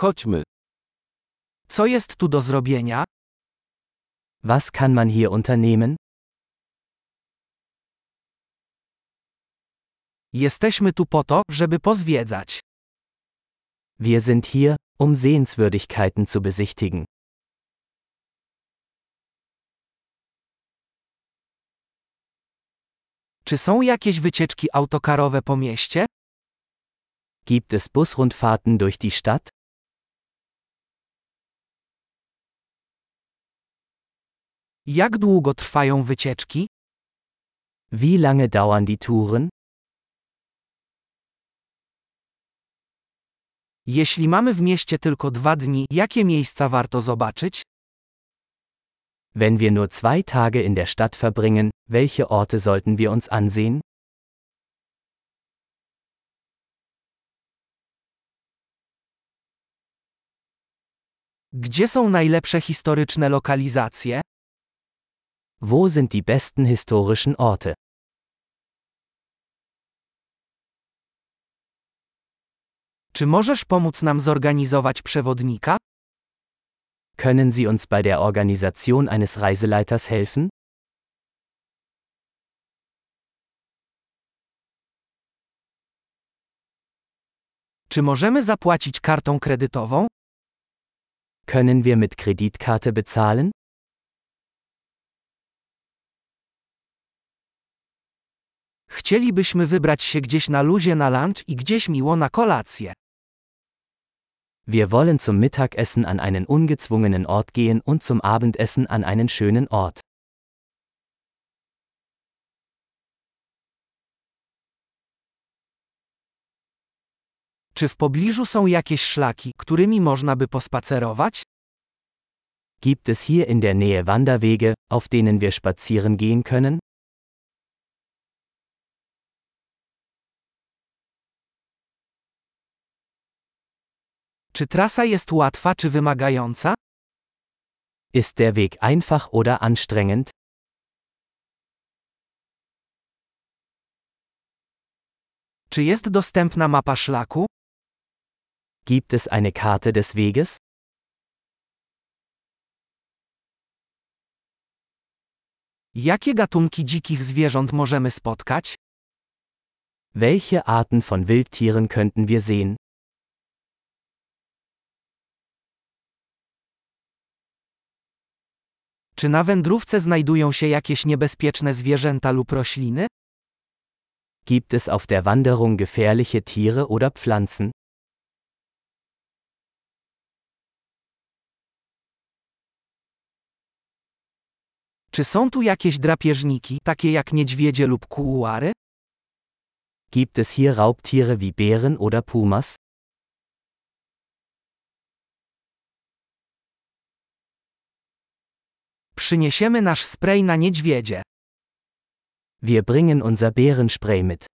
Chodźmy. Co jest tu do zrobienia? Was kann man hier unternehmen? Jesteśmy tu po to, żeby pozwiedzać. Wir sind hier, um Sehenswürdigkeiten zu besichtigen. Czy są jakieś wycieczki autokarowe po mieście? Gibt es Busrundfahrten durch die Stadt? Jak długo trwają wycieczki? Wie lange dauern die Touren? Jeśli mamy w mieście tylko dwa dni, jakie miejsca warto zobaczyć? Wenn wir nur zwei Tage in der Stadt verbringen, welche Orte sollten wir uns ansehen? Gdzie są najlepsze historyczne lokalizacje? Wo sind die besten historischen Orte? Czy możesz pomóc nam zorganizować przewodnika? Können Sie uns bei der Organisation eines Reiseleiters helfen? Czy możemy zapłacić kartą kredytową? Können wir mit Kreditkarte bezahlen? Chcielibyśmy wybrać się gdzieś na luzie na lunch i gdzieś miło na kolację. Wir wollen zum Mittagessen an einen ungezwungenen Ort gehen und zum Abendessen an einen schönen Ort. Czy w pobliżu są jakieś szlaki, którymi można by pospacerować? Gibt es hier in der Nähe Wanderwege, auf denen wir spazieren gehen können? Czy trasa jest łatwa czy wymagająca? Ist der Weg einfach oder anstrengend? Czy jest dostępna mapa szlaku? Gibt es eine Karte des Weges? Jakie gatunki dzikich zwierząt możemy spotkać? Welche Arten von Wildtieren könnten wir sehen? Czy na wędrówce znajdują się jakieś niebezpieczne zwierzęta lub rośliny? Gibt es auf der Wanderung gefährliche Tiere oder Pflanzen? Czy są tu jakieś drapieżniki, takie jak niedźwiedzie lub kuuary? Gibt es hier Raubtiere wie Bären oder Pumas? Przyniesiemy nasz spray na niedźwiedzie. Wir bringen unser Bärenspray mit.